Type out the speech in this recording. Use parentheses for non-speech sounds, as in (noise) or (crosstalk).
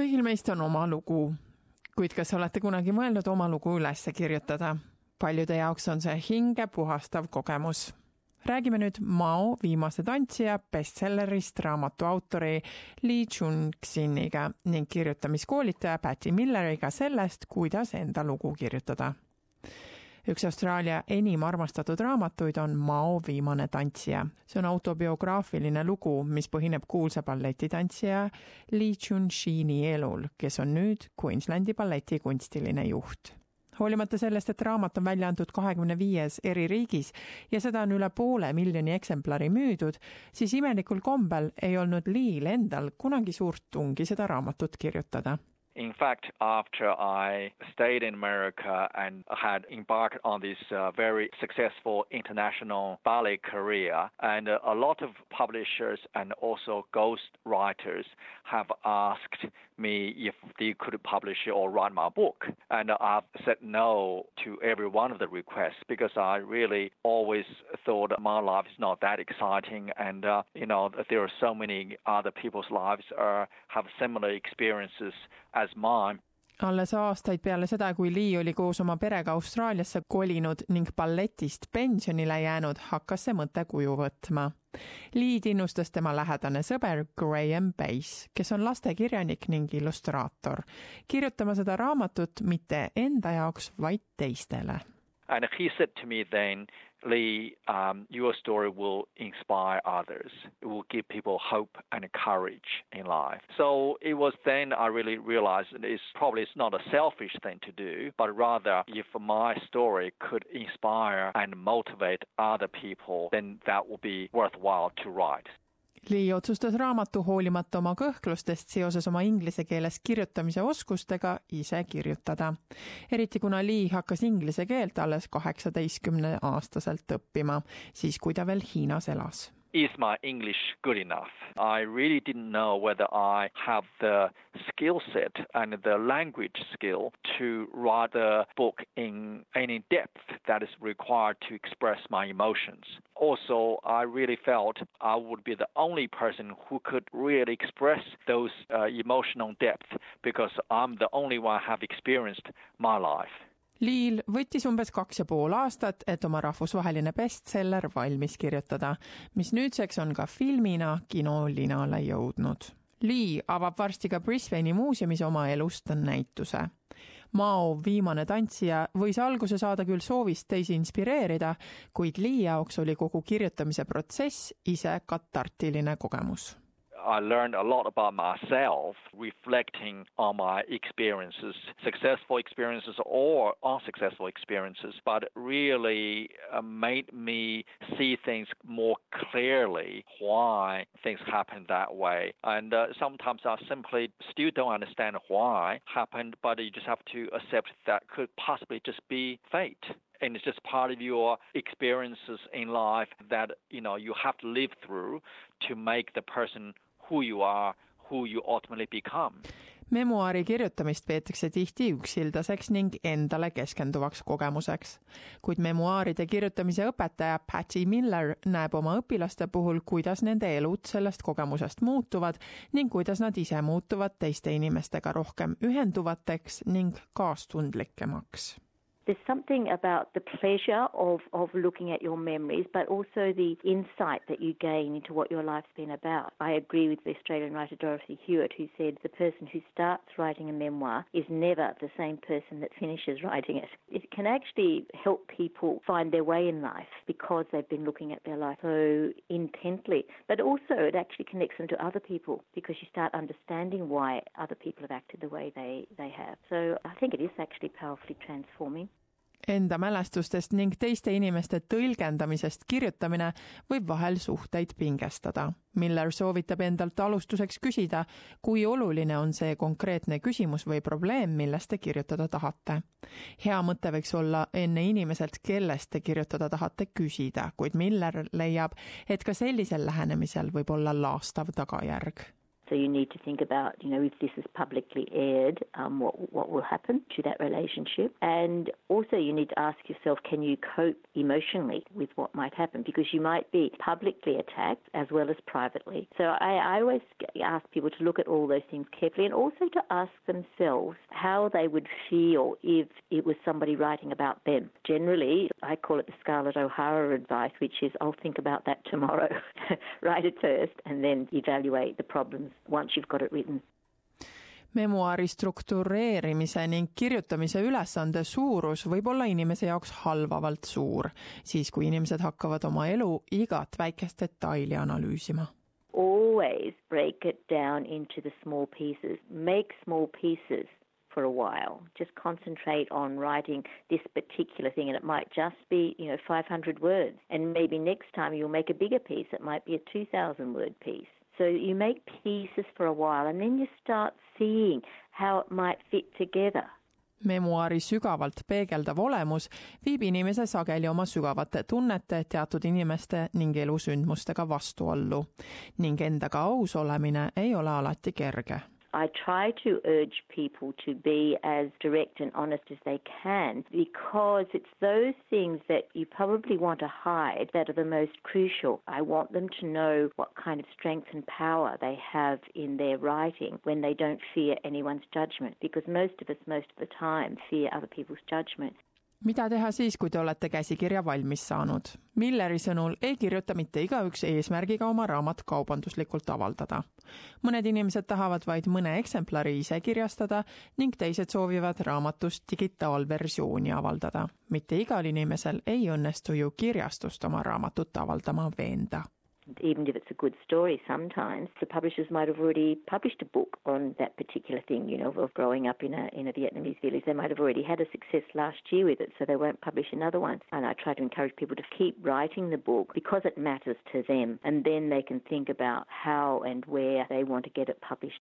kõigil meist on oma lugu, kuid kas olete kunagi mõelnud oma lugu üles kirjutada? paljude jaoks on see hinge puhastav kogemus. räägime nüüd Mao viimase tantsija bestsellerist raamatu autori Li Chun-Xiniga ning kirjutamiskoolitaja Patty Milleriga sellest, kuidas enda lugu kirjutada üks Austraalia enim armastatud raamatuid on Mao viimane tantsija. see on autobiograafiline lugu, mis põhineb kuulsa balletitantsija Li Chun-Shini elul, kes on nüüd Queenslandi balleti kunstiline juht hoolimata sellest, et raamat on välja antud kahekümne viies eri riigis ja seda on üle poole miljoni eksemplari müüdud, siis imelikul kombel ei olnud Liil endal kunagi suurt tungi seda raamatut kirjutada In fact, after I stayed in America and had embarked on this uh, very successful international ballet career, and uh, a lot of publishers and also ghost writers have asked me if they could publish or write my book. And I've said no to every one of the requests because I really always thought my life is not that exciting. And, uh, you know, there are so many other people's lives are, have similar experiences as mine. alles aastaid peale seda, kui Lee oli koos oma perega Austraaliasse kolinud ning balletist pensionile jäänud, hakkas see mõte kuju võtma. Lee'd innustas tema lähedane sõber Graham Bass, kes on lastekirjanik ning illustraator, kirjutama seda raamatut mitte enda jaoks, vaid teistele. And he said to me then Um, your story will inspire others. It will give people hope and courage in life. So it was then I really realized it's probably it's not a selfish thing to do, but rather if my story could inspire and motivate other people, then that would be worthwhile to write. Lee otsustas raamatu hoolimata oma kõhklustest seoses oma inglise keeles kirjutamise oskustega ise kirjutada. eriti kuna Lee hakkas inglise keelt alles kaheksateistkümne aastaselt õppima, siis kui ta veel Hiinas elas is my English good enough? I really didn't know whether I have the skill set and the language skill to write a book in any depth that is required to express my emotions. Also, I really felt I would be the only person who could really express those uh, emotional depth because I'm the only one have experienced my life. Liil võttis umbes kaks ja pool aastat, et oma rahvusvaheline bestseller valmis kirjutada, mis nüüdseks on ka filmina kinolinale jõudnud. Lee avab varsti ka Brisbane'i muuseumis oma elust näituse. Mao viimane tantsija võis alguse saada küll soovist teisi inspireerida, kuid Lee jaoks oli kogu kirjutamise protsess ise katartiline kogemus I learned a lot about myself, reflecting on my experiences, successful experiences or unsuccessful experiences, but really uh, made me see things more clearly why things happen that way. And uh, sometimes I simply still don't understand why happened, but you just have to accept that could possibly just be fate and it's just part of your experiences in life that you know you have to live through to make the person who you are, who you ultimately become. memuaari kirjutamist peetakse tihti üksildaseks ning endale keskenduvaks kogemuseks. kuid memuaaride kirjutamise õpetaja Patty Miller näeb oma õpilaste puhul, kuidas nende elud sellest kogemusest muutuvad ning kuidas nad ise muutuvad teiste inimestega rohkem ühenduvateks ning kaastundlikemaks there's something about the pleasure of, of looking at your memories, but also the insight that you gain into what your life's been about. I agree with the Australian writer Dorothy Hewitt, who said the person who starts writing a memoir is never the same person that finishes (laughs) writing it. It can actually help people find their way in life because they've been looking at their life so intently. But also, it actually connects them to other people because you start understanding why other people have acted the way they, they have. So I think it is actually powerfully transforming. Enda mälestustest ning teiste inimeste tõlgendamisest kirjutamine võib vahel suhteid pingestada. Miller soovitab endalt alustuseks küsida, kui oluline on see konkreetne küsimus või probleem, millest te kirjutada tahate. hea mõte võiks olla enne inimeselt, kellest te kirjutada tahate, küsida, kuid Miller leiab, et ka sellisel lähenemisel võib olla laastav tagajärg So you need to think about, you know, if this is publicly aired, um, what what will happen to that relationship, and also you need to ask yourself, can you cope emotionally with what might happen? Because you might be publicly attacked as well as privately. So I, I always ask people to look at all those things carefully, and also to ask themselves how they would feel if it was somebody writing about them. Generally, I call it the Scarlett O'Hara advice, which is I'll think about that tomorrow. (laughs) Write it first and then evaluate the problems once you've got it written. memuaari struktureerimise ning kirjutamise ülesande suurus võib olla inimese jaoks halvavalt suur, siis kui inimesed hakkavad oma elu igat väikest detaili analüüsima. Always break it down into the small pieces. Make small pieces for a while. Just concentrate on writing this particular thing, and it might just be, you know, 500 words. And maybe next time you'll make a bigger piece. It might be a 2,000 word piece. So you make pieces for a while, and then you start seeing how it might fit together. memuaari sügavalt peegeldav olemus viib inimese sageli oma sügavate tunnete, teatud inimeste ning elusündmustega vastuollu ning endaga aus olemine ei ole alati kerge I try to urge people to be as direct and honest as they can because it's those things that you probably want to hide that are the most crucial. I want them to know what kind of strength and power they have in their writing when they don't fear anyone's judgment because most of us, most of the time, fear other people's judgment. Mida teha siis, kui te olete käsikirja valmis saanud? Milleri sõnul ei kirjuta mitte igaüks eesmärgiga oma raamat kaubanduslikult avaldada. mõned inimesed tahavad vaid mõne eksemplari ise kirjastada ning teised soovivad raamatust digitaalversiooni avaldada. mitte igal inimesel ei õnnestu ju kirjastust oma raamatut avaldama veenda even if it's a good story, sometimes the publishers might have already published a book on that particular thing, you know, of growing up in a in a Vietnamese village. They might have already had a success last year with it, so they won't publish another one. And I try to encourage people to keep writing the book because it matters to them, and then they can think about how and where they want to get it published.